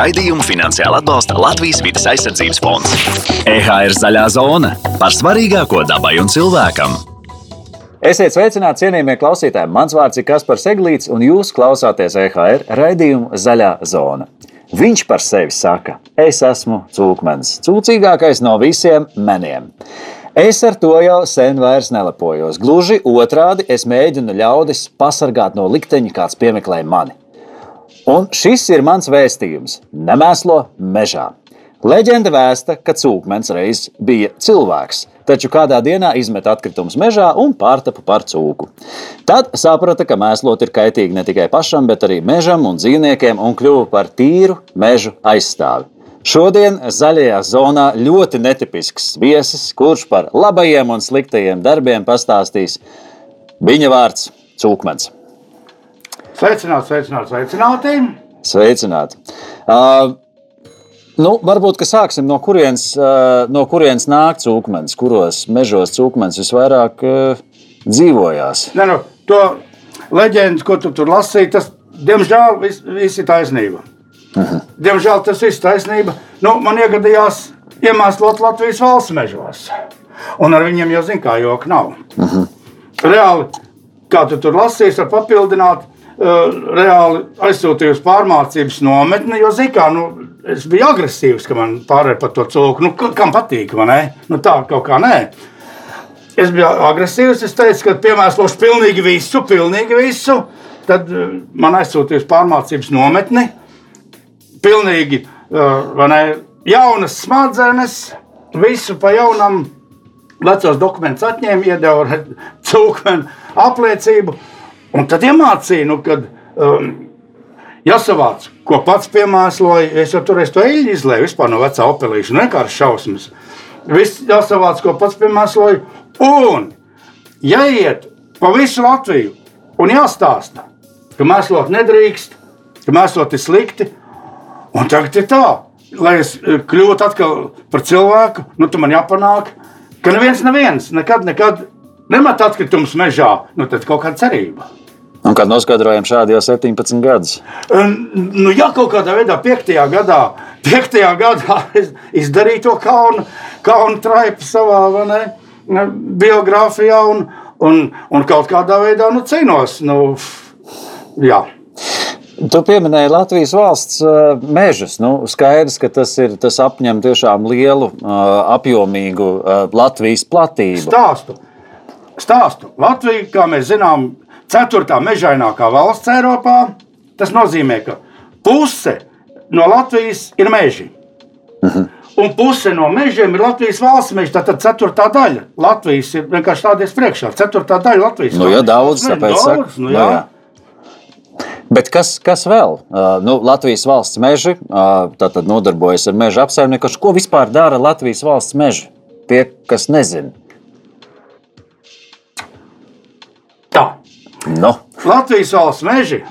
Raidījumu finansiāli atbalsta Latvijas vidas aizsardzības fonds. EHR zaļā zona par svarīgāko dabai un cilvēkam. Esiet sveicināti, cienījamie klausītāji! Mans vārds ir Kaspars Eglīts, un jūs klausāties EHR raidījumu Zaļā zona. Viņš par sevi saka, es esmu cūkmens, cūcīgākais no visiem meniem. Es ar to jau sen vairs nelepojos. Gluži otrādi, es mēģinu ļaudis pasargāt no likteņa, kāds piemeklē mani. Un šis ir mans vēstījums - nemēslo mežā. Leģenda vēsta, ka cūkmens reiz bija cilvēks, taču kādā dienā izmet atkritumus mežā un pārtapa par cūku. Tad saprata, ka mēslot ir kaitīgi ne tikai pašam, bet arī mežam un dzīvniekiem un kļuva par tīru mežu aizstāvi. Šodien zaļajā zonā ļoti netipisks viesis, kurš par labajiem un sliktajiem darbiem pastāstīs. Viņa vārds - Cūkmens. Sveicināti, sveicināti, sveicināti. Sveicināti! Uh, nu, varbūt sāksim no kurienes, uh, no kurienes nāk cūkmens, kuros mežos cūkmens visvairāk uh, dzīvojās. Ne, nu, to leģendu, ko tu tur lasīji, tas diemžēl viss vis ir taisnība. Aha. Diemžēl tas viss taisnība. Nu, man iegadījās iemesot Latvijas valsts mežos. Un ar viņiem jau zina, kā joka nav. Aha. Reāli, kā tu tur lasīsi, var papildināt. Uh, reāli aizsūtīju uz pārmācības nometni, jo zinu, kā nu, es biju agresīvs, ka man pārēja par to cūku. Nu, kam patīk, vai ne? Nu, tā kaut kā nē. Es biju agresīvs. Es teicu, ka piemērošu pilnīgi visu, pilnīgi visu. Tad uh, man aizsūtīja uz pārmācības nometni pilnīgi uh, ne, jaunas smadzenes, visu pa jaunam. Vecos dokumentus atņēma, iedeva cūkmeni apliecību. Un tad iemācīja, nu, kad um, jāsavāc, ko pats piemēsloja. Es jau tur to eļļu izlēju vispār no vecā opelīša, nu, vienkārši šausmas. Viss jāsavāc, ko pats piemēsloja. Un jāiet pa visu Latviju un jāstāsta, ka mēslot nedrīkst, ka mēslot ir slikti, Un tagad ir tā, lai es eh, kļūtu atkal par cilvēku, nu, tu man jāpanāk, ka neviens, neviens nekad, nekad nemet atkritumus mežā. Nu, tad kaut kāda cerība. Un kad noskaidrojam šādi jau 17 gadus? Nu, jā, kaut kādā veidā, 5. gadā, 5. gadā izdarīju to kaunu, kaunu traipu savā ne, biogrāfijā un, un, un kaut kādā veidā nu, cīnos. Nu, jā. Tu pieminēji Latvijas valsts uh, mežus. Nu, skaidrs, ka tas, ir, tas apņem tiešām lielu, uh, apjomīgu uh, Latvijas platību. Stāstu. Stāstu. Latvija, kā mēs zinām, ir ceturtā mežainākā valsts Eiropā. Tas nozīmē, ka puse no Latvijas ir meži. Uh mhm. -huh. Un puse no mežiem ir Latvijas valsts meži. Tātad ceturtā daļa Latvijas ir vienkārši tādies priekšā. Ceturtā daļa Latvijas nu, ja daudz, tāpēc daudz, nu, jā. Nu, jā. Bet kas, kas vēl? Uh, nu, Latvijas valsts meži uh, nodarbojas ar meža apsaimniekošanu. Ko vispār dara Latvijas valsts meži? Tie, kas nezina. No. Latvijas valsts meži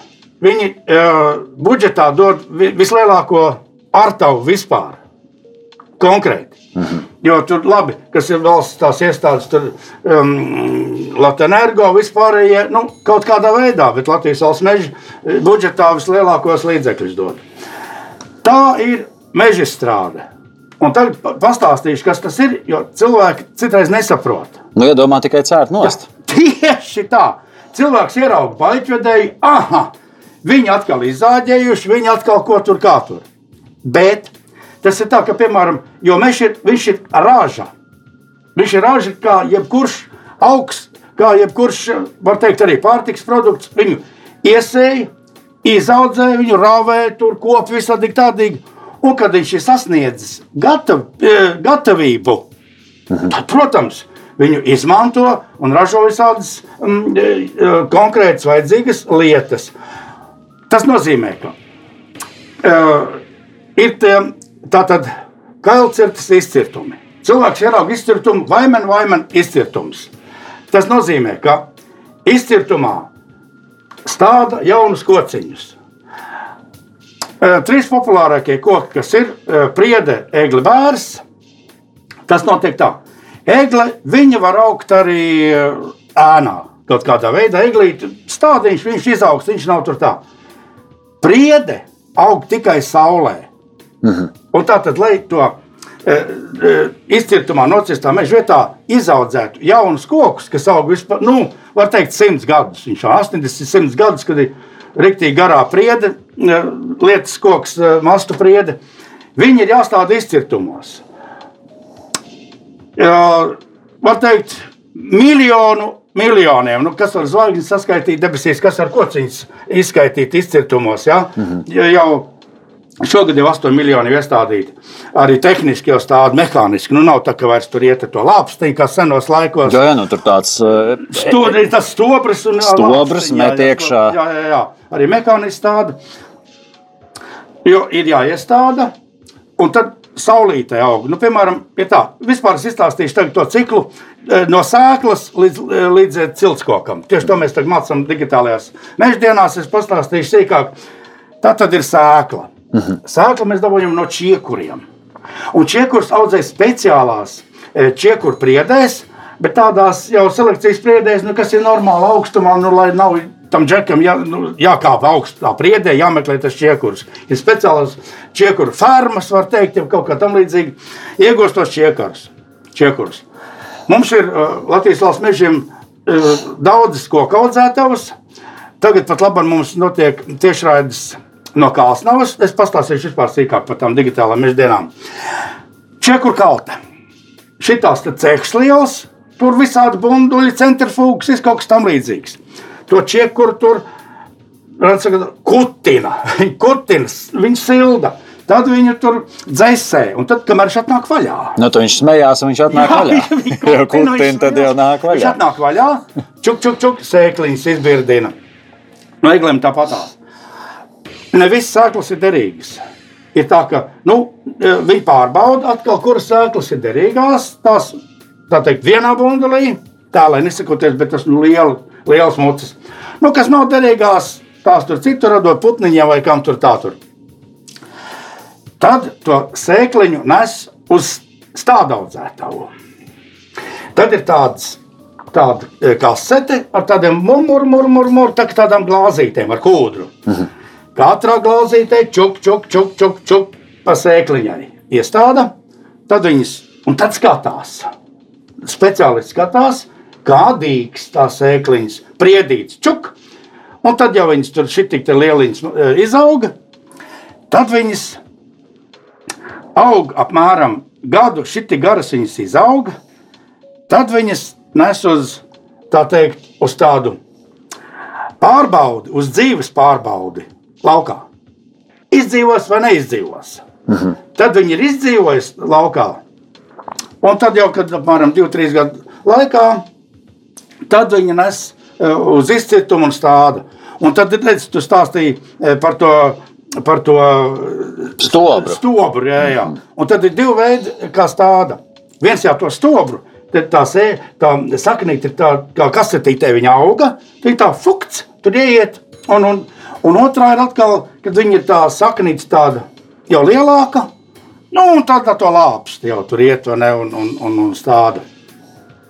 viņi, uh, budžetā dod vislielāko artavu vispār. Konkrēti. Mhm. Jo tur labi, kas ir valsts tās iestādes, tur um, Latvijas energo vispārējie nu, kaut kādā veidā, bet Latvijas valsts meža eh, budžetā vislielākos līdzekļus dod. Tā ir meža strāde. Un tagad pastāstīšu, kas tas ir, jo cilvēki citreiz nesaprot. Nu, iedomā tikai cērt nost. Ja, tieši tā. Cilvēks ierauga baļķvedēju, aha, viņi atkal izzāģējuši, viņi atkal ko tur kā tur. Bet Tas ir tā, ka, piemēram, ir, viņš ir raža. Viņš ir raža kā jebkurš augsts, kā jebkurš, var teikt, arī pārtiks produkts. Viņu iesēja, izaudzēja, viņu rāvē, tur kopā visādi tādīgi. Un kad viņš ir sasniedzis gatav, e, gatavību, mhm. tad, protams, viņu izmanto un ražo visādas um, konkrētas, vajadzīgas lietas. Tas nozīmē, ka uh, ir Tātad kailcirtas izcirtumi. Cilvēks ierauga izcirtumu, vai man vai man izcirtums. Tas nozīmē, ka izcirtumā stāda jaunus kociņus. Trīs populārākie koki, kas ir priede, egle, bērs. Tas notiek tā. Egle, viņa var augt arī ēnā. Kaut kādā veidā eglīte stādiņš, viņš izaugs, viņš nav tur tā. Priede aug tikai saulē. Mhm. Un tā tad, lai to e, e, izcirtumā, nocirstā meža vietā izaudzētu jaunus kokus, kas aug vispār, nu, var teikt, simts gadus. Viņš jau 80, 100 gadus, kad ir rīktīgi garā priede, lietas koks, mastu priede. Viņi ir jāstāda izcirtumos. Var teikt, miljonu miljoniem. Nu, kas var zvaigznes saskaitīt debesīs, kas var kociņus izskaitīt izcirtumos. Ja? Mm -hmm. Jau Šogad jau 8 miljoni iestādīti. Arī tehniski jau tāda mehāniski. Nu, nav tā, ka vairs tur iet ar to lāpstiņu, kā senos laikos. Jā, jā nu, tur tāds uh, Stūri, tas stobrs un stobrs met iekšā. Jā, jā, jā. Arī mehāniski tāda. Jo ir jāiestāda, un tad saulītē aug. Nu, piemēram, ja tā, vispār es izstāstīšu to ciklu no sēklas līdz, līdz ciltskokam. Tieši to mēs tagad mācām digitālajās meždienās. Es pastāstīšu sīkāk. Tā tad ir sēkla. Mhm. Sēklu mēs dabūjam no čiekuriem. Un čiekurs audzē speciālās e, čiekuru priedēs, bet tādās jau selekcijas priedēs, nu, kas ir normāli augstumā, nu, lai nav tam džekam jā, nu, jākāp augstā priedē, jāmeklē tas čiekurs. Ir speciālas čiekuru fermas, var teikt, jau kaut kā tam līdzīga. Iegūst tos čiekurus. čiekurus. Mums ir uh, Latvijas valsts mežiem uh, daudzas koku audzētavas. Tagad pat labāk mums notiek tiešraides no Kalsnavas. Es pastāstīšu vispār sīkāk par tām digitālām meždienām. Čekur kalte. Šitās te cehs liels, tur visādi bunduļi, centrifūgas, kaut kas tam līdzīgs. To čekuru tur kutina, kutinas, viņa silda. Tad viņu tur dzēsē, un tad, kamēr viņš atnāk vaļā, nu, viņš smējās, un viņš atnāk jā, vaļā. Jā, kutina, tad jau nāk vaļā. Viņš atnāk vaļā, čuk, čuk, čuk, sēkliņas izbirdina. No eglēm tāpatās. Ne visas sēklas ir derīgas. Ir tā, ka nu, e, viņi pārbauda, atkal, kuras sēklas ir derīgās. Tās tā teikt, vienā bundulī, tā lai nesakoties, bet tas nu, liela, liels mucis. Nu, kas nav derīgās, tās tur citur radot putniņiem vai kam tur tā tur. Tad to sēkliņu nes uz stādaudzētavu. Tad ir tāds tāda e, kasete ar tādiem murmuriem, tā, tādām glāzītēm ar kūdru. Mhm. Katrā glāzītē čuk, čuk, čuk, čuk, čuk pa sēkliņai iestāda, tad viņas un tad skatās. Speciālists skatās, kā dīks tās sēkliņas, priedīts, čuk. Un tad jau viņas tur šitik lieliņas e, izauga, tad viņas aug apmēram gadu, šitik garas viņas izauga, tad viņas nes uz, tā teikt, uz tādu pārbaudi, uz dzīves pārbaudi laukā. Izdzīvos vai neizdzīvos. Uh mhm. -huh. Tad viņi ir izdzīvojuši laukā. Un tad jau, kad apmēram 2-3 gadu laikā, tad viņi nes e, uz izcietumu un stādu. Un tad, redz, tu stāstīji e, par to, par to stobru. stobru jā, jā. Mhm. Un tad ir divi veidi, kā stāda. Viens jau to stobru, tad tā, sē, tā saknīte ir tā, kā kasetītē viņa auga, tad tā fukts, tur ieiet un, un, Un otrā ir atkal, kad viņi ir tā saknīca tāda jau lielāka, nu, un tad to lāpstu jau tur iet un, un, un, un, un stāda.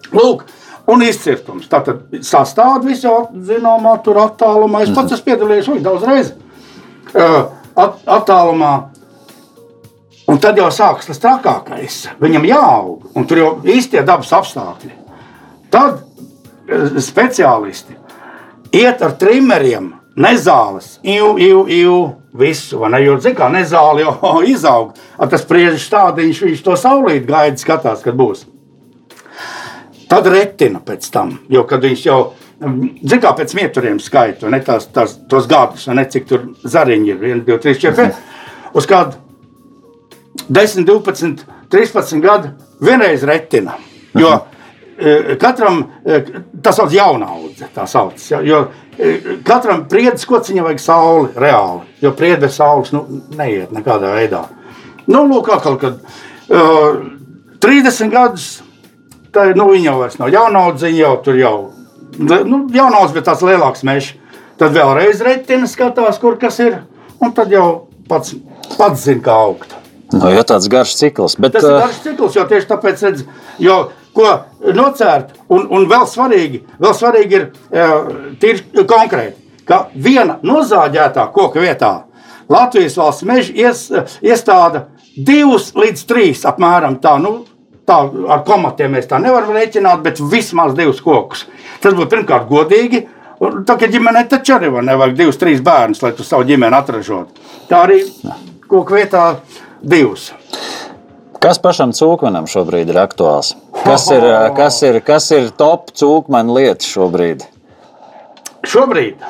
Lūk, un izcirtums. Tātad sastāv visu zināmā tur attālumā. Es pats esmu piedalījies ļoti daudz reizi at, attālumā. Un tad jau sākas tas trakākais. Viņam jāaug, un tur jau īstie dabas apstākļi. Tad speciālisti iet ar trimeriem nezāles, jau, jau, jau visu, ne? Jo, zin, kā nezāle jau izaug, ar tas priežu stādiņš, viņš to saulīt gaida, skatās, kad būs. Tad retina pēc tam, jo, kad viņš jau, zin, kā pēc mieturiem skaitu, ne tās, tās, tos gadus, ne cik tur zariņi ir, 1, 2, 3, 4, 5, uz kādu 10, 12, 13 gadu vienreiz retina, jo eh, katram, eh, tas sauc jaunaudzē, tā sauc, jo Katram priedes kociņam vajag sauli reāli, jo priede bez saules nu, neiet nekādā veidā. Nu, lūk, atkal, kad uh, 30 gadus, tā nu, jau nav jaunauds, viņa jau tur jau, nu, jaunauds, bet tāds lielāks mežs. Tad vēlreiz retina skatās, kur kas ir, un tad jau pats, pats zina, kā augt. Nu, ja tāds garš cikls. Bet, Tas ir garš cikls, jo tieši tāpēc, redz, jo ko nocērt. Un, un vēl, svarīgi, vēl svarīgi ir konkrēti, ka viena nozāģētā koka vietā Latvijas valsts meža ies, iestāde divus līdz trīs apmēram tā. Nu, Tā, ar komatiem mēs tā nevaram rēķināt, bet vismaz divus kokus. Tas būtu pirmkārt godīgi. Un Tā kā ģimenei taču arī var nevajag divus, trīs bērnus, lai tu savu ģimeni atražotu. Tā arī koku vietā divus. Kas pašam cūkmanam šobrīd ir aktuāls? Kas ir, kas ir, kas ir top cūkmanu lietas šobrīd? Šobrīd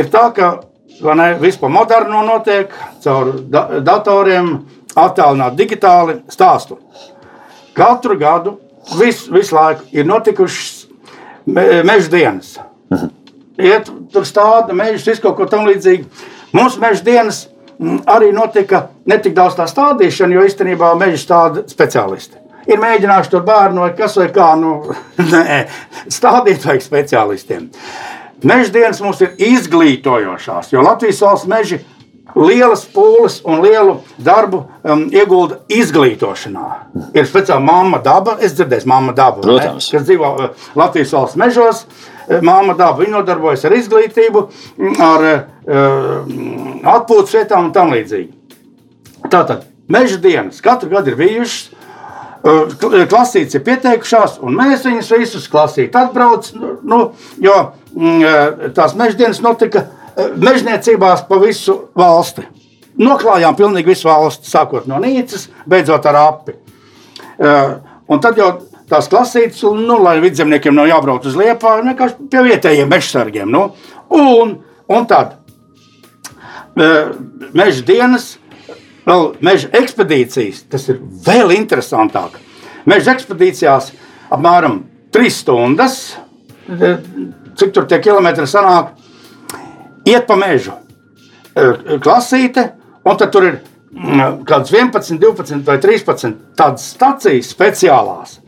ir tā, ka ne, viss pa modernu notiek, caur da datoriem, attēlināt digitāli stāstu. Katru gadu, visu, visu laiku, ir notikušas me, meža dienas. Iet tur stāda mežus, visu kaut ko tam līdzīgu. Mūsu meža dienas arī notika ne tik daudz tā stādīšana, jo īstenībā meža stāda speciālisti. Ir mēģinājuši tur bērnu vai kas vai kā, nu, nē, stādīt vajag speciālistiem. Meža dienas mums ir izglītojošās, jo Latvijas valsts meži lielas pūles un lielu darbu um, iegulda izglītošanā. Ir speciāli mamma daba, es dzirdēju, mamma daba, ne, Protams. kas dzīvo uh, Latvijas valsts mežos. Uh, Māma daba, nodarbojas ar izglītību, mm, ar uh, atpūtas vietām un tam līdzīgi. Tātad meža dienas katru gadu ir bijušas. Uh, kl- Klasītes ir pieteikušās, un mēs viņus visus klasīt atbrauc. nu, Nu, jo mm, tās meža dienas notika mežniecībās pa visu valsti. Noklājām pilnīgi visu valsti, sākot no Nīcas, beidzot ar api. Uh, Un tad jau tās klasītes, un, nu, lai vidzemniekiem nav jābrauc uz liepā, vienkārši pie vietējiem mežsargiem. Nu. Un, un tad uh, meža dienas, vēl meža ekspedīcijas, tas ir vēl interesantāk. Meža ekspedīcijās apmēram 3 stundas, eh, cik tur tie kilometri sanāk, iet pa mežu. Eh, Klasīte, un tad tur ir mm, kāds 11, 12 vai 13 tādas stacijas speciālās,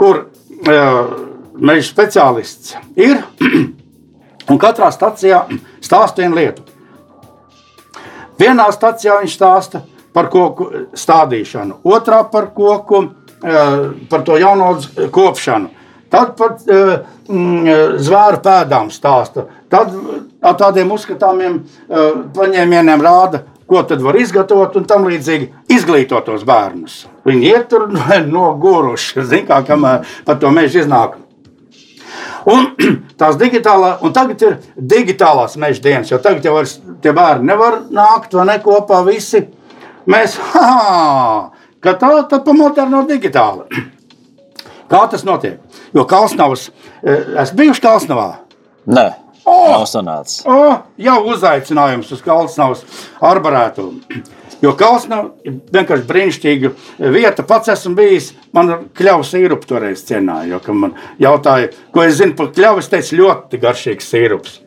kur uh, meža speciālists ir. Un katrā stācijā stāsta vienu lietu. Vienā stācijā viņš stāsta par koku stādīšanu, otrā par koku, eh, par to jauno kopšanu. Tad par mm, zvēru pēdām stāsta. Tad ar tādiem uzskatāmiem eh, paņēmieniem rāda, ko tad var izgatavot un tam līdzīgi izglītot tos bērnus. Viņi iet tur noguruši, zin kā, kamēr par to mežu iznāk. Un tās digitālā, un tagad ir digitālās meža dienas, jo tagad jau vairs tie bērni nevar nākt vai ne kopā visi. Mēs, ha, ka tā tad pa moderno digitāli. Kā tas notiek? Jo Kalsnavas, eh, es biju Kalsnavā. Nē, O! nav sanācis. O, jau uzaicinājums uz Kalsnavas arborētu. Jo Kalsnava ir vienkārši brīnišķīga vieta. Pats esmu bijis, man kļuva sīrups toreiz cienāja. Jo, kad man jautāja, ko es zinu par kļuvu, es teicu, ļoti garšīgs sīrups.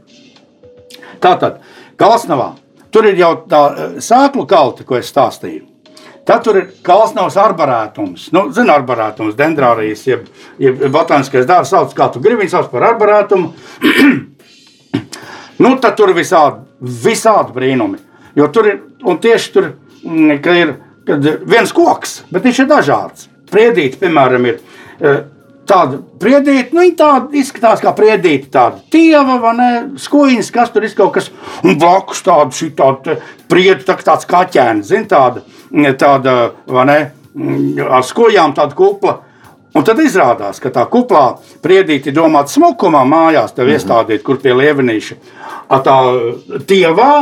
Tātad, Kalsnavā, tur ir jau tā eh, sēklu kalta, ko es stāstīju. Tad tur ir kalsnavas arborētums. Nu, Zini, arborētums, dendrārijas, jeb, jeb botāniskais dārzs, sauc kā tu gribi, viņi sauc par arborētumu. nu, tad tur visādi, visādi brīnumi. Jo tur ir, un tieši tur mm, ka ir kad viens koks, bet viņš ir dažāds. Priedīte, piemēram, ir eh, tāda priedīte, nu, tāda izskatās kā priedīte, tāda tieva, vai ne, skojiņas, kas tur ir kaut kas, un blakus tāda šī tāda priedi, tā, kā tāds kaķēns, zin, tāda, tāda, vai ne, mm, ar skojām tāda kupla. Un tad izrādās, ka tā kuplā priedīte ir domāta smukumā mājās, tev iestādīt, kur pie lievenīša. A tā tievā,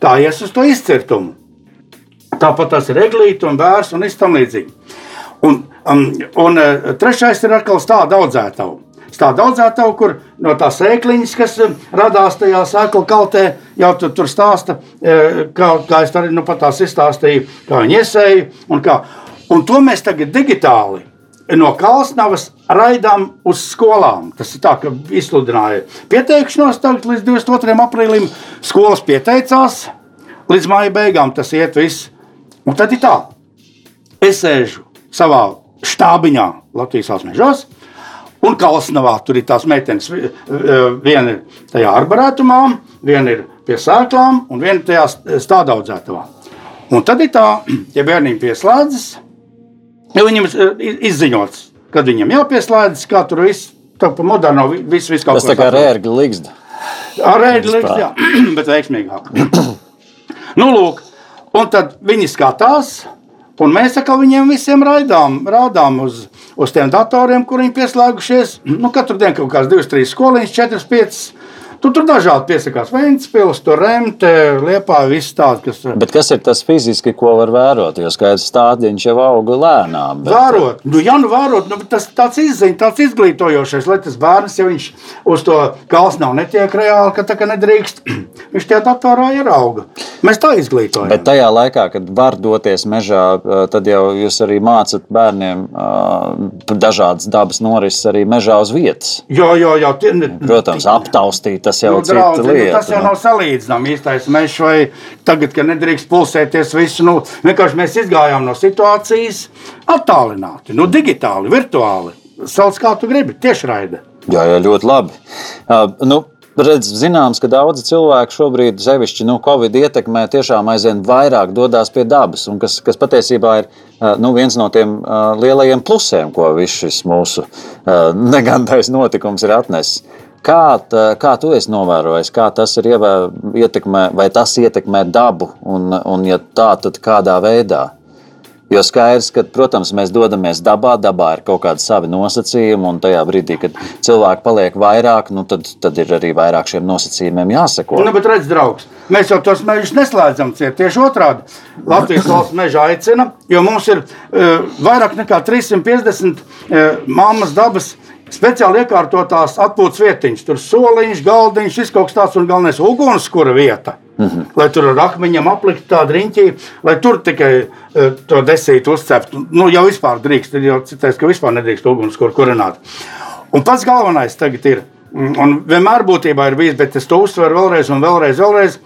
tā ies uz to izcirtumu. Tāpat tas ir eglīte un bērns un tam līdzīgi. Un, um, un uh, trešais ir atkal stāda audzētavu. Stāda audzētavu, kur no tās sēkliņas, kas um, radās tajā sēklu kaltē, jau tur, tur stāsta, kā, kā es arī nu, pat tās izstāstīju, kā viņi iesēja. Un, kā. un to mēs tagad digitāli no Kalsnavas raidām uz skolām. Tas ir tā, ka izsludināja pieteikšanos tagad līdz 22. aprīlim. Skolas pieteicās, līdz māja beigām tas iet viss. Un tad ir tā, es sēžu savā štābiņā Latvijas mežos. Un Kalsnavā tur ir tās meitenes. eh, Viena ir tajā arborētumā, viena ir pie sēklām, un viena tajā stādaudzētavā. Un tad ir tā, ja bērniņi pieslēdzas, viņam eh, izziņots, kad viņam jāpieslēdzas, kā tur viss, tā pa moderno, vi- viss, viss kaut Tas tā kā rērga ligzda. Ar rēdu liks, jā, bet veiksmīgāk. Nu, lūk, un tad viņi skatās. Un mēs atkal viņiem visiem raidām, rādām uz, uz tiem datoriem, kuriem pieslēgušies. Nu, katru dienu kaut kādas divas, trīs skoliņas, četras, piecas Tu tur dažādi piesakās. Vēncpils, tur remte, liepā, viss tāds, kas. Bet kas ir tas fiziski, ko var vērot? Jo skaidrs stādiņš jau auga lēnām. Bet... Vērot, nu, ja nu vērot, nu, tas tāds izziņš, tāds izglītojošais, lai tas bērns, ja viņš uz to gals nav netiek reāli, ka tā kā nedrīkst, viņš tajā datorā ierauga. Mēs tā izglītojam. Bet tajā laikā, kad var doties mežā, tad jau jūs arī mācat bērniem dažādas dabas norises arī mežā uz vietas. Jā, jā, jā. Tie, Protams, aptaustīt tas jau nu, draudzi, nu, lieta, nu, tas jau nav salīdzināms īstais mežs, vai tagad, kad nedrīkst pulsēties visu. Nu, vienkārši mēs izgājām no situācijas attālināti, nu, digitāli, virtuāli. Sauc kā tu gribi, tiešraide. Jā, jā, ļoti labi. Uh, nu, Redz, zināms, ka daudzi cilvēki šobrīd, sevišķi nu, Covid ietekmē, tiešām aizvien vairāk dodas pie dabas, un kas, kas patiesībā ir nu, viens no tiem lielajiem plusiem, ko viss šis mūsu negandais notikums ir atnesis. Kā, tā, kā tu esi novērojis, kā tas ir ietekmē, vai tas ietekmē dabu, un, un ja tā, tad kādā veidā? Jo skaidrs, ka, protams, mēs dodamies dabā, dabā ir kaut kādi savi nosacījumi, un tajā brīdī, kad cilvēki paliek vairāk, nu, tad, tad ir arī vairāk šiem nosacījumiem jāseko. Nu, bet redz, draugs, mēs jau tos mežus neslēdzam ciet. Tieši otrādi Latvijas valsts meža aicina, jo mums ir uh, vairāk nekā 350 uh, mammas dabas speciāli iekārtotās atpūtas vietiņas. Tur soliņš, galdiņš, viss kaut kas tāds un galvenais ugunskura vieta. Mm -hmm. Lai tur ar akmeņiem apliktu tādu riņķi, lai tur tikai uh, to desītu uzceptu. Nu, jau vispār drīkst, tad jau citais, ka vispār nedrīkst ugunskura kurināt. Un pats galvenais tagad ir, un vienmēr būtībā ir bijis, bet es to uzsveru vēlreiz un vēlreiz, vēlreiz,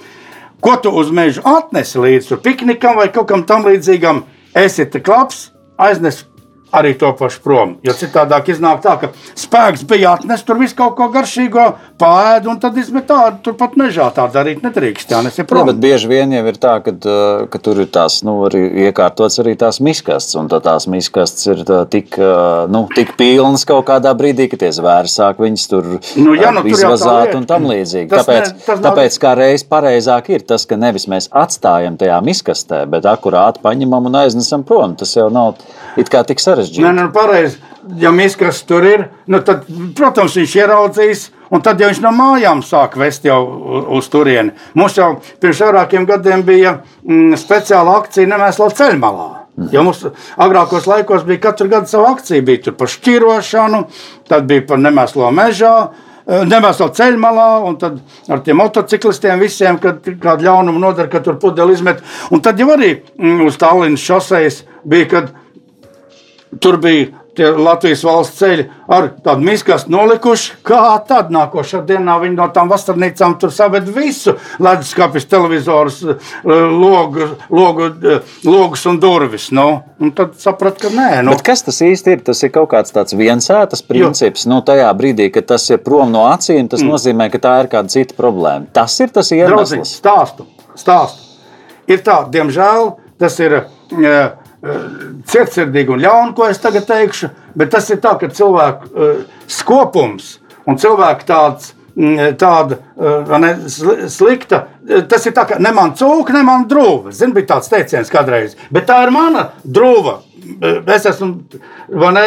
ko tu uz mežu atnesi līdzi piknikam vai kaut kam tam līdzīgam, esi te klaps, aiznes arī to pašu prom. Jo citādāk iznāk tā, ka spēks bija atnest tur visu kaut ko garšīgo, pāri un tad izmet tādu turpat mežā. Tā darīt nedrīkst. Jā, ja, bet bieži vien jau ir tā, ka, ka tur ir tās nu, arī iekārtotas arī tās miskastes, un tā tās miskastes ir tā, tik, nu, tik pilnas kaut kādā brīdī, ka tie zvēri sāk viņus tur nu, jā, nu, izvazāt un tam līdzīgi. Tas tāpēc, ne, tas tāpēc nav... kā reiz pareizāk ir tas, ka nevis mēs atstājam tajā miskastē, bet akurāti paņemam un aiznesam prom. Tas jau nav it kā tik sarežģīti. Nē, nu, pareizi. Ja miskas tur ir, nu, tad, protams, viņš ieraudzīs. Un tad, ja viņš no mājām sāk vest jau uz turieni, mums jau pirms vairākiem gadiem bija mm, speciāla akcija Nemēsla ceļmalā. Mhm. Jo mums agrākos laikos bija katru gadu sava akcija. Bija tur par šķirošanu, tad bija par nemēslo mežā, eh, nemēslo ceļmalā, un tad ar tiem motociklistiem visiem, kad kādu ļaunumu nodara, ka tur pudeli izmet. Un tad jau arī mm, uz Tallinas šoseis bija, kad tur bija Latvijas valsts ceļi ar tādu miskastu nolikuši. Kā tad nākošā dienā viņi no tām vasarnīcām tur saved visu leduskapis, televizorus, logu, logu, logus un durvis. Nu, un tad sapratu, ka nē. Nu. Bet kas tas īsti ir? Tas ir kaut kāds tāds viensētas princips. Jo. Nu, tajā brīdī, kad tas ir prom no acīm, tas mm. nozīmē, ka tā ir kāda cita problēma. Tas ir tas iemesls. Draudziņ, stāstu, stāstu. Ir tā, diemžēl, tas ir. Uh, cietsirdīgi un ļauni, ko es tagad teikšu, bet tas ir tā, ka cilvēku uh, skopums un cilvēku tāds. Tāda uh, ne, slikta. Tas ir tā, ka ne man cūka, ne man drūva. Zini, bija tāds teiciens kādreiz. Bet tā ir mana drūva. Es esmu ne,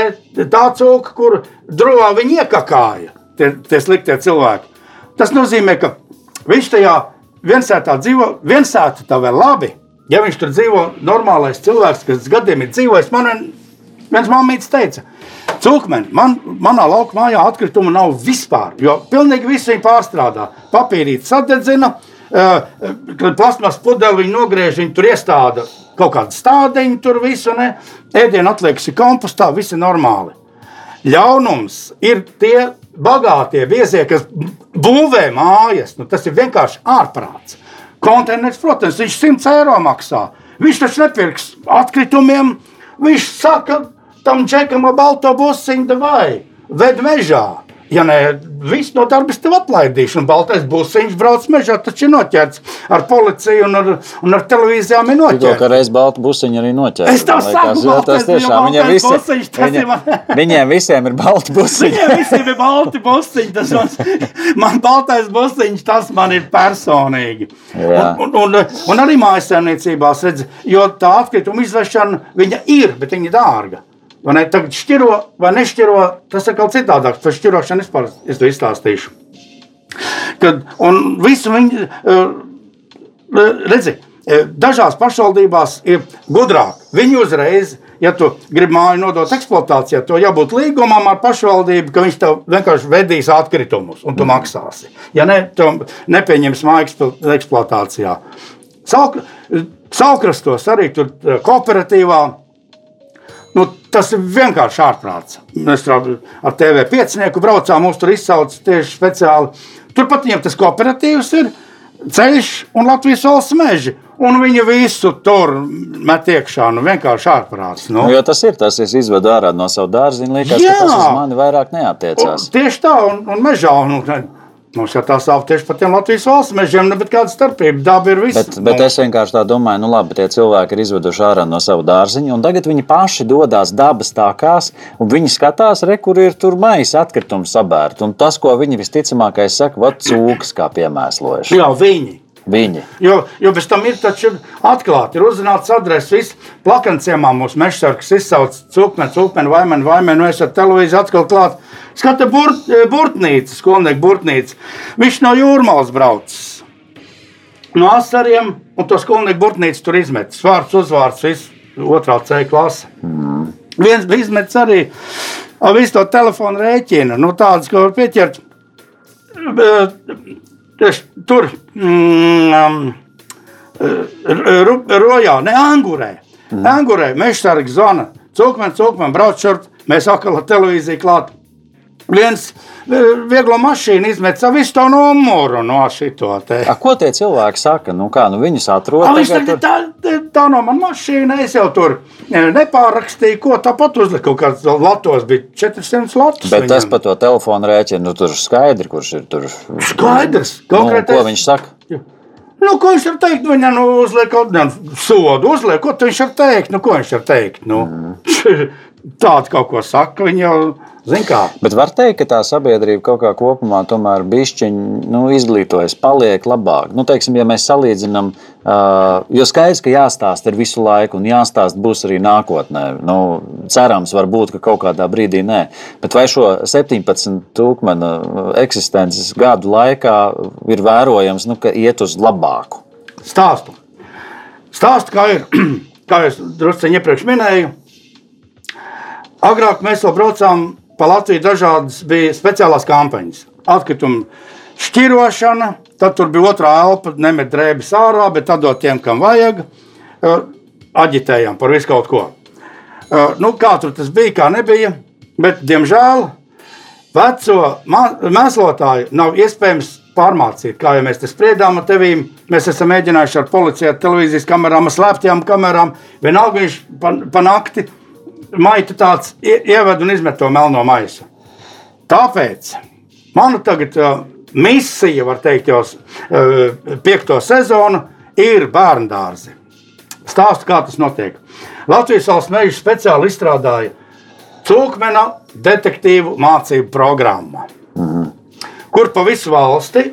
tā cūka, kur drūvā viņi iekakāja. Tie, tie sliktie cilvēki. Tas nozīmē, ka viņš tajā viensētā dzīvo, viensēta tā vēl labi Ja viņš tur dzīvo normālais cilvēks, kas gadiem ir dzīvojis, man viens māmītis teica, Cūkmeni, man, manā lauka mājā atkrituma nav vispār, jo pilnīgi visu viņi pārstrādā. Papīrīt sadedzina, kad plasmas pudeli viņi nogriež, viņi tur iestāda kaut kādu stādiņu, tur visu, ne? ēdienu atliekas ir kompostā, viss ir normāli. Ļaunums ir tie bagātie viesie, kas būvē mājas, nu, tas ir vienkārši ārprāts. Konteiners, protams, viņš 100 eiro maksā. Viņš taču nepirks atkritumiem. Viņš saka tam džekam ar balto busiņu, vai ved mežā. Ja ne, viss no darba tev atlaidīšu. Un baltais busiņš brauc mežā, taču ir noķerts ar policiju un ar, un ar televīzijām ir Tikko, noķerts. ka reiz baltu busiņu arī noķēra. Es tev saku, baltais, tas tiešām viņiem, visi, busiņš, viņiem, man- viņiem visiem ir balti busiņi. Viņiem visiem ir balti busiņi. Tas man, man baltais busiņš, tas man ir personīgi. Jā. Un, un, un, un arī mājasēmniecībās redz, jo tā atkrituma izvešana viņa ir, bet viņa dārga. Vai ne? Tagad šķiro vai nešķiro, tas ir kaut kas citādāks. Par šķirošanu vispār es to izstāstīšu. Kad, un visu viņi, eh, redzi, eh, dažās pašvaldībās ir gudrāk. Viņi uzreiz, ja tu gribi māju nodot eksploatācijā, to jābūt līgumam ar pašvaldību, ka viņš tev vienkārši vedīs atkritumus un tu maksāsi. Ja ne, tu nepieņems māju eksplo- eksploatācijā. Sauk, saukrastos arī tur eh, kooperatīvā. Tas ir vienkārši ārprāts. Mēs ar TV5 braucām, mums tur izsauca tieši speciāli. Turpat viņiem tas kooperatīvs ir ceļš un Latvijas valsts meži. Un viņi visu tur met iekšā. Nu, vienkārši ārprāts. Nu. Nu, tas ir tas, es izvedu ārā no savu dārziņu, liekas, Jā. ka tas uz mani vairāk neatiecās. Un Tieši tā, un, un mežā. Un, un, Mums jau tā sāp tieši par tiem Latvijas valsts mežiem, bet kāda starpība? Daba ir viss. Bet, bet es vienkārši tā domāju, nu labi, tie cilvēki ir izveduši ārā no sava dārziņa, un tagad viņi paši dodas dabas tākās, un viņi skatās, re, kur ir tur maisa atkritumi sabērti. Un tas, ko viņi visticamākais saka, vat cūkas kā piemēslojuši. Jā, viņi. Viņi. Jo, jo bez tam ir taču atklāti, ir uzzināts adreses. Viss plakanciemā mūsu mežsargs izsauc cūkmeni, cūkmeni, vaimeni, vaimeni. Nu, es ar televīziju atkal klāt. Skata burt, burtnīca, skolnieku burtnīca. Viņš no jūrmālas braucis. No asariem, un to skolnieku burtnīcu tur izmetis. Vārds, uzvārds, viss otrā C klase. Mm. Viens bija izmetis arī ar visu to telefonu rēķinu. Nu, tādas, ko var pieķert. Tieši tur, mm, rojā, ne angurē. Mm. Angurē, mežsargs zona, cūkmeni, cūkmeni, brauc šurp, mēs atkal ar televīziju klāt. Viens vieglo mašīnu izmet savu visu to numuru no šito te. A, ko tie cilvēki saka? Nu, kā, nu, viņus atrod A, Viņš tagad tagad, tā, tā nav mana mašīna. Es jau tur e, nepārakstīju, ko tāpat uzliku. Kaut kāds latos bija 400 latus. Bet tas viņam. par to telefonu rēķinu, nu, tur skaidri, kurš ir tur. Skaidrs, Nu, konkrētais- ko viņš saka? Nu, ko viņš var teikt? Viņam nu, uzliek kaut kādu sodu, uzliek, ko viņš var teikt. Nu, ko viņš var teikt? Nu, Mhm. Tāds kaut ko saka, viņa jau zina, kā. Bet var teikt, ka tā sabiedrība kaut kā kopumā tomēr bišķiņ, nu, izglītojas, paliek labāk. Nu, teiksim, ja mēs salīdzinām, uh, jo skaidrs, ka jāstāsta ir visu laiku, un jāstāsta būs arī nākotnē. Nu, cerams, varbūt, ka kaut kādā brīdī nē. Bet vai šo 17 tūkstošu eksistences gadu laikā ir vērojams, nu, ka iet uz labāku? Stāstu. Stāstu, kā ir, kā es druskuļi iepriekš minēju. Agrāk mēs vēl braucām pa Latviju, dažādas bija speciālās kampaņas. Atkritumu šķirošana, tad tur bija otrā elpa, nemet drēbes ārā, bet atdot tiem, kam vajag. Eh, Aģitējām par visu kaut ko. Eh, Nu, kā tur tas bija, kā nebija. Bet, diemžēl, veco mēslotāju nav iespējams pārmācīt. Kā jau mēs te spriedām ar tevīm, mēs esam mēģinājuši ar policiju, ar televīzijas kamerām, ar slēptajām kamerām. Vienalga viņš pa, pa nakti maita tāds ie- ieved un izmet to melno maisu. Tāpēc mana tagad uh, misija, var teikt, jau uh, piekto sezonu ir bērnu dārzi. Stāstu, kā tas notiek. Latvijas valsts meža speciāli izstrādāja cūkmena detektīvu mācību programmu, kur pa visu valsti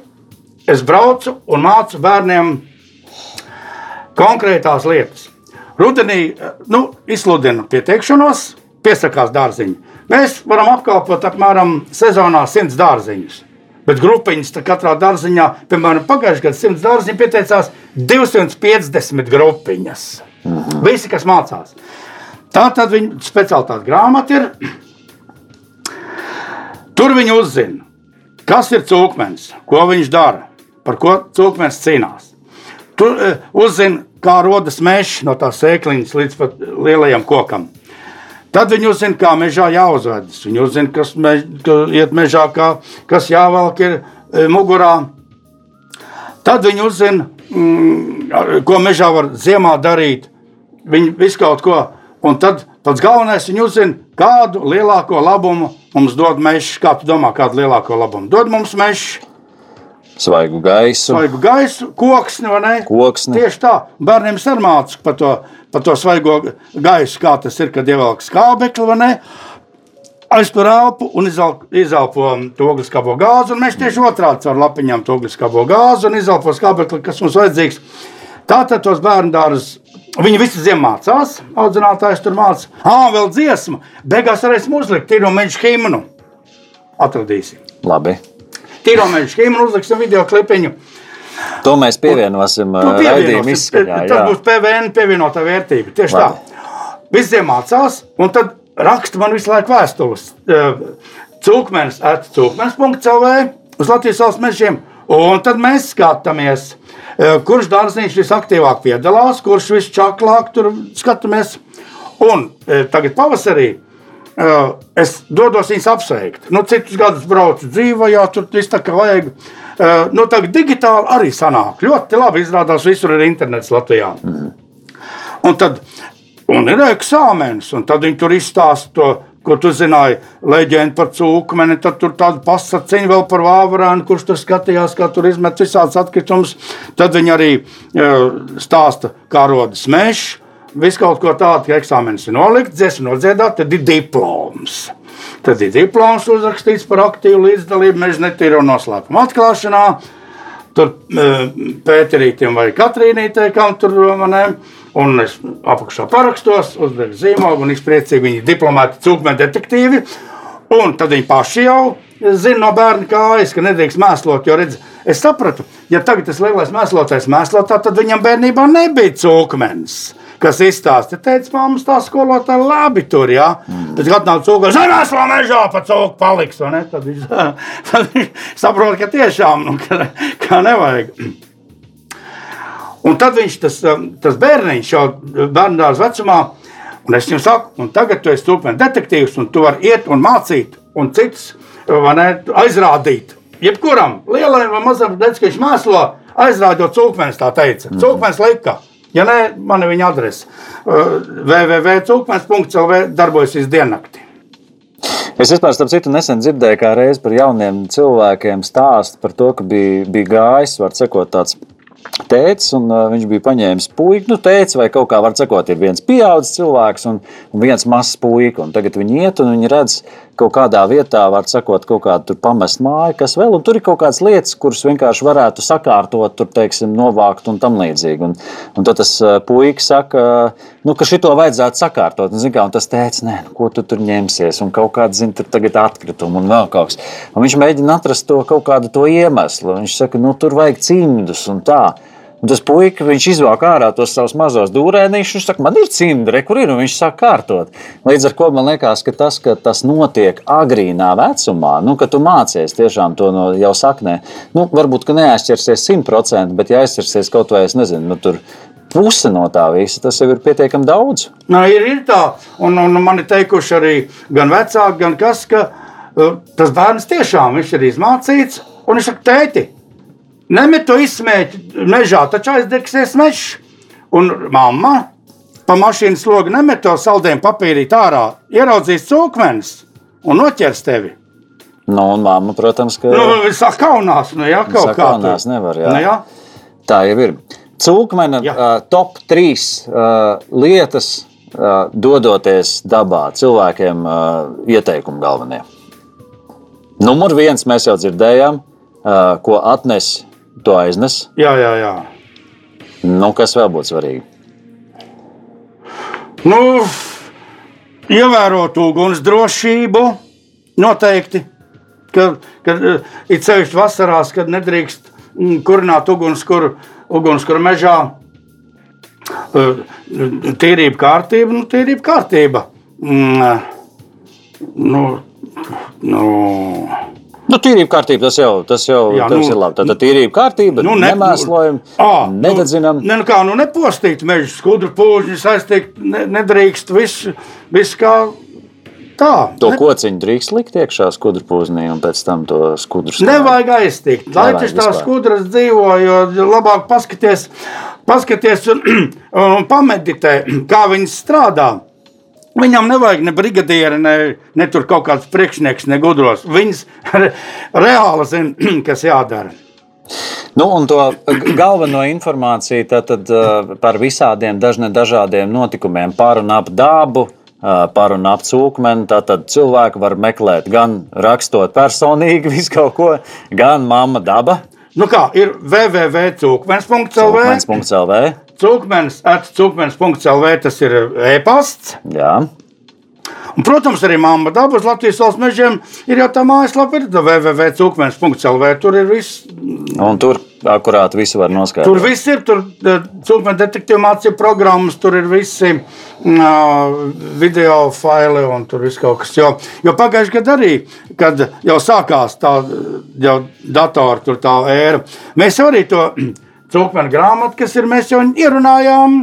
es braucu un mācu bērniem konkrētās lietas. Rudenī nu, izsludinu pieteikšanos, piesakās dārziņi. Mēs varam apkalpot apmēram sezonā 100 dārziņus. Bet grupiņas katrā dārziņā, piemēram, pagājušajā gadā 100 dārziņu pieteicās 250 grupiņas. Visi, kas mācās. Tā tad viņa speciālitāte grāmata ir. Tur viņi uzzina, kas ir cūkmens, ko viņš dara, par ko cūkmens cīnās. Tur uh, uzzina, kā rodas mežs no tās sēkliņas līdz pat lielajam kokam. Tad viņi uzzina, kā mežā jāuzvedas. Viņi uzzina, kas mež, ka iet mežā, kā, kas jāvelk ir e, mugurā. Tad viņi uzzina, mm, ko mežā var ziemā darīt. Viņi visu kaut ko. Un tad pats galvenais viņi uzzina, kādu lielāko labumu mums dod mežs, kā tu domā, kādu lielāko labumu dod mums mežs. Svaigu gaisu, Svaigu gaisu, koksni vai ne? koksni. Tieši tā, bērniem ir mācīts par to, par to svaigo gaisu, kā tas ir, kad ievelk skābekli vai ne. Aiztur elpu un izelp- izelpo to ogliskābo gāzi. un Mēs tieši otrādi caur lapiņām to ogliskābo gāzi un izelpo skābekli, kas mums vajadzīgs. Tātad tos bērnu dārzus. Viņi visi ziemā mācās, audzinātājs tur mācās. Ah, vēl dziesma. Beigās varēsim uzlikt tīro meža himnu. Atradīsim. Labi. Tīro meža himnu uzliksim video klipiņu. To mēs pievienosim uh, raidījuma izskaņā. Tas būs PVN pievienotā vērtība. Tieši Labi. tā. Visiem mācās, un tad raksta man visu laiku vēstules. Cūkmenis, atcūkmenis.cl. uz Latvijas valsts mežiem. Un tad mēs skatāmies, eh, kurš dārziņš visaktīvāk piedalās, kurš visčaklāk tur skatāmies. Un tagad pavasarī es dodos viņus apsveikt. Nu, citus gadus braucu dzīvojā, tur viss tā kā vajag. Eh, Nu, tagad digitāli arī sanāk. Ļoti labi izrādās, visur ir internets Latvijā. Un tad un ir eksāmenis, un tad viņi tur izstāsta to, ko tu zināji, leģendu par cūkmeni. Tad tur tāda pasakiņa vēl par vāverānu, kurš tur skatījās, kā tur izmet visādas atkritumus. Tad viņi arī uh, stāsta, kā rodas mežs. Viss kaut ko tādu, ka eksāmenis ir nolikts, dziesma nodziedāta, tad ir diploms. Tad ir diploms uzrakstīts par aktīvu līdzdalību meža netīro noslēpumu atklāšanā. Tur eh, Pēterītam vai Katrīnītei, kam tur manē, un es apakšā parakstos, uzdevu zīmogu, un viņš priecīgi viņi ir diplomāti, cūkmeni detektīvi. Un tad viņi paši jau zina no bērna kājas, ka nedrīkst mēslot. Jo redz, es sapratu, ja tagad tas lielais mēslotājs mēslotā, tad viņam bērnībā nebija cūkmenis. Kas izstāsta, teica, māmas tā skolotāja labi tur, jā. Mm. Tad, kad nav cūka, zemēs vēl mežā pa cūku paliks, vai ne? Tad viņš, tad viņš saprot, ka tiešām, nu, ka, ka nevajag. Un tad viņš, tas, um, tas bērniņš jau bērnās vecumā, un es viņam saku, un tagad tu esi stūpēns detektīvs, un tu vari iet un mācīt, un cits vai ne, aizrādīt. Jebkuram lielajam vai mazam dečkam mēslo aizrādot cūkmēns, tā teica. Mm. Cūkmēns lika. Ja nē, man ir viņa adrese. Www.cūkmēns.lv darbojas visu diennakti. Es vispār, starp citu, nesen dzirdēju, kā reiz par jauniem cilvēkiem stāstu par to, ka bija, bija gājis, var sakot, tāds tēcis, un uh, viņš bija paņēmis puiku, nu, tēcis vai kaut kā, var sakot, ir viens pieaudzis cilvēks un, un viens mazs puika, un tagad viņi iet un viņi redz kaut kādā vietā, var sakot, kaut kādu pamest māju, kas vēl, un tur ir kaut kādas lietas, kuras vienkārši varētu sakārtot, tur, teiksim, novākt un tam līdzīgi. Un, un tad tas uh, puika saka, nu, ka šito vajadzētu sakārtot, un, kā, un tas teica, nē, nu, ko tu tur ņemsies, un kaut kāda, zin, tur tagad atkritumi un vēl kaut kas. Un viņš mēģina atrast to kaut kādu to iemeslu, viņš saka, nu, tur vajag cimdus un tā. Un tas puika, viņš izvelk ārā tos savus mazos dūrēnīšus. Viņš saka, man ir cimdi, kur ir, un viņš sāk kārtot. Līdz ar to man liekas, ka tas, ka tas notiek agrīnā vecumā, nu, ka tu mācies tiešām to no jau saknē, nu, varbūt neaizķersies simtprocentīgi, bet ja aizķersies kaut vai, es nezinu, nu, tur puse no tā visa, tas jau ir pietiekami daudz. Nā, ir, ir tā, un, un man ir teikuši arī gan vecāki, gan kas, ka uh, tas bērns tiešām ir izmācīts, un viņš saka, tēti, nemet to izsmēķi mežā, taču aizdegsies mežs. Un mamma pa mašīnas logu nemet to saldējumu papīrīt ārā, ieraudzīs cūkmenis un noķers tevi. Nu, un māma, protams, ka Nu, viņš saka, kaunās, nu jā, kaut kā. kaunās nevar, jā. Nu, jā. tā jau ir. Cūkmena Jā. uh, top 3 uh, lietas, uh, dodoties dabā, cilvēkiem uh, ieteikumi galvenie. Numur viens mēs jau dzirdējām, uh, ko atnes, to aiznes. jā, jā, jā. Nu, kas vēl būtu svarīgi? Nu, ievērot uguns drošību, noteikti. Kad, kad ir ceļš vasarās, kad nedrīkst mm, kurināt ugunskura ugunskura mežā. Eh, Tīrība, kārtība, nu, tīrība, kārtība. Mm, eh, Nu, nu, Nu, tīrība kārtība, tas jau, tas jau Jā, tas nu, ir labi. Tad tīrība kārtība, nu, ne- nemēslojam, Ā, nededzinām. Nu, ne, nu kā, nu nepostīt mežu skudru pūžņus, aiztikt, ne, nedrīkst viss, viss kā tā. To Ne- kociņu drīkst likt iekšā skudru pūznī un pēc tam to skudru stāvēt. Nevajag aiztikt. Lai tas tā skudras dzīvo, jo labāk paskaties, paskaties un, un pameditē, kā viņas strādā. Viņam nevajag ne brigadieri, ne, ne tur kaut kāds priekšnieks, ne gudros. Viņas re, reāli zina, kas jādara. Nu, un to galveno informāciju tad, tad, uh, par visādiem dažādiem notikumiem par un ap dabu, uh, par un ap cūkmeni. Tātad cilvēki var meklēt gan rakstot personīgi visu kaut ko, gan mamma daba. Nu kā, ir www.cūkmens.lv. Cūkmens, cūkmens.lv tas ir e-pasts. Jā. Un, protams, arī Māma dabas Latvijas valsts mežiem ir jau tā mājaslapa, ir www.cūkmens.lv. Tur ir viss. Un tur akurāt visu var noskaidrot. Tur viss ir, tur cūkmens detektīva mācību programmas, tur ir visi uh, video faili un tur viss kaut kas. Jo, jo pagājušajā gadā arī, kad jau sākās tā jau datora tur tā ēra, mēs arī to cūkmenu grāmatu, kas ir, mēs jau ierunājām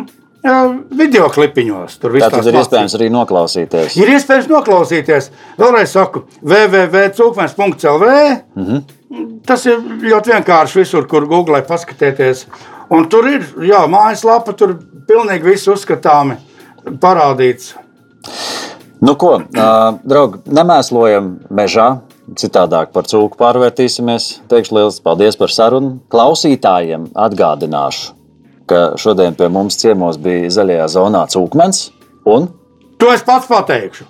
video klipiņos. Tur viss ir iespējams arī noklausīties. Ir iespējams noklausīties. Vēlreiz saku, www.cūkmens.lv. Mm -hmm. Tas ir ļoti vienkārši visur, kur googlē paskatieties. Un tur ir jā, mājaslapa, tur pilnīgi viss uzskatāmi parādīts. Nu, ko, draugi, nemēslojam mežā. Citādāk par cūku pārvērtīsimies. Teikšu liels paldies par sarunu. Klausītājiem atgādināšu, ka šodien pie mums ciemos bija zaļajā zonā cūkmens. Un? To es pats pateikšu.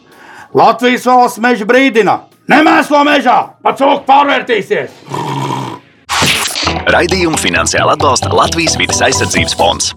Latvijas valsts meža brīdina. Nemēslo mežā, pa cūku pārvērtīsies! Raidījumu finansiāli atbalsta Latvijas vidas aizsardzības fonds.